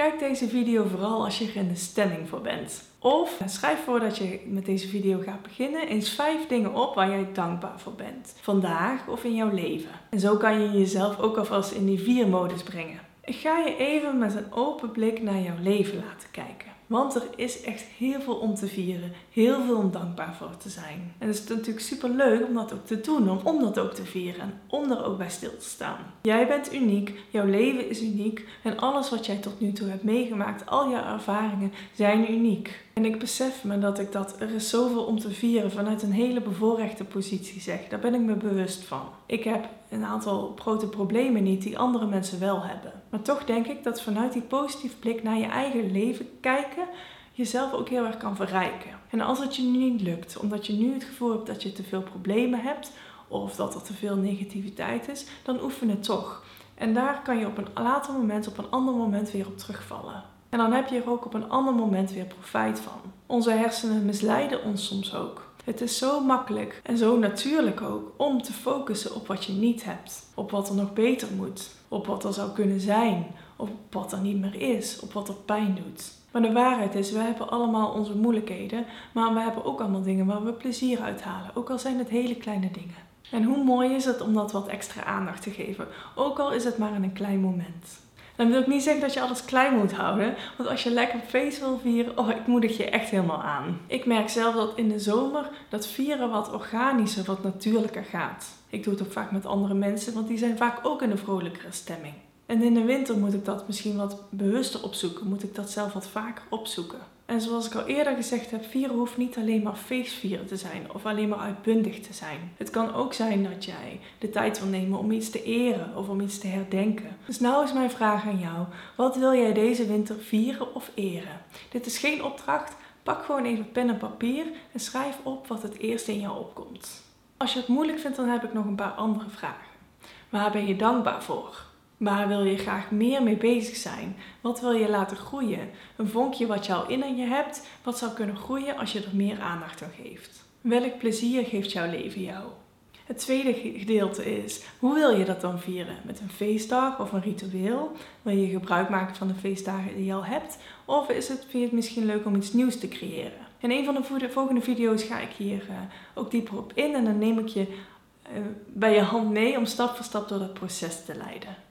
Kijk deze video vooral als je er in de stemming voor bent. Of schrijf voordat je met deze video gaat beginnen eens vijf dingen op waar jij dankbaar voor bent. Vandaag of in jouw leven. En zo kan je jezelf ook alvast in die vier modus brengen. Ik ga je even met een open blik naar jouw leven laten kijken. Want er is echt heel veel om te vieren, heel veel om dankbaar voor te zijn. En het is natuurlijk super leuk om dat ook te doen, om, om dat ook te vieren en om er ook bij stil te staan. Jij bent uniek, jouw leven is uniek en alles wat jij tot nu toe hebt meegemaakt, al jouw ervaringen zijn uniek. En ik besef me dat ik dat er is zoveel om te vieren vanuit een hele bevoorrechte positie zeg. Daar ben ik me bewust van. Ik heb een aantal grote problemen niet die andere mensen wel hebben. Maar toch denk ik dat vanuit die positieve blik naar je eigen leven kijken jezelf ook heel erg kan verrijken. En als het je nu niet lukt, omdat je nu het gevoel hebt dat je te veel problemen hebt of dat er te veel negativiteit is, dan oefen het toch. En daar kan je op een later moment, op een ander moment weer op terugvallen. En dan heb je er ook op een ander moment weer profijt van. Onze hersenen misleiden ons soms ook. Het is zo makkelijk en zo natuurlijk ook om te focussen op wat je niet hebt, op wat er nog beter moet, op wat er zou kunnen zijn, op wat er niet meer is, op wat er pijn doet. Maar de waarheid is, we hebben allemaal onze moeilijkheden, maar we hebben ook allemaal dingen waar we plezier uit halen, ook al zijn het hele kleine dingen. En hoe mooi is het om dat wat extra aandacht te geven, ook al is het maar in een klein moment. Dan wil ik niet zeggen dat je alles klein moet houden. Want als je lekker feest wil vieren, oh, ik moedig je echt helemaal aan. Ik merk zelf dat in de zomer dat vieren wat organischer, wat natuurlijker gaat. Ik doe het ook vaak met andere mensen, want die zijn vaak ook in een vrolijkere stemming. En in de winter moet ik dat misschien wat bewuster opzoeken, moet ik dat zelf wat vaker opzoeken. En zoals ik al eerder gezegd heb, vieren hoeft niet alleen maar feestvieren te zijn of alleen maar uitbundig te zijn. Het kan ook zijn dat jij de tijd wil nemen om iets te eren of om iets te herdenken. Dus nou is mijn vraag aan jou: wat wil jij deze winter vieren of eren? Dit is geen opdracht. Pak gewoon even pen en papier en schrijf op wat het eerste in jou opkomt. Als je het moeilijk vindt, dan heb ik nog een paar andere vragen. Waar ben je dankbaar voor? Waar wil je graag meer mee bezig zijn? Wat wil je laten groeien? Een vonkje wat je al in je hebt, wat zou kunnen groeien als je er meer aandacht aan geeft? Welk plezier geeft jouw leven jou? Het tweede gedeelte is, hoe wil je dat dan vieren? Met een feestdag of een ritueel? Wil je gebruik maken van de feestdagen die je al hebt? Of is het, vind je het misschien leuk om iets nieuws te creëren? In een van de volgende video's ga ik hier uh, ook dieper op in en dan neem ik je uh, bij je hand mee om stap voor stap door dat proces te leiden.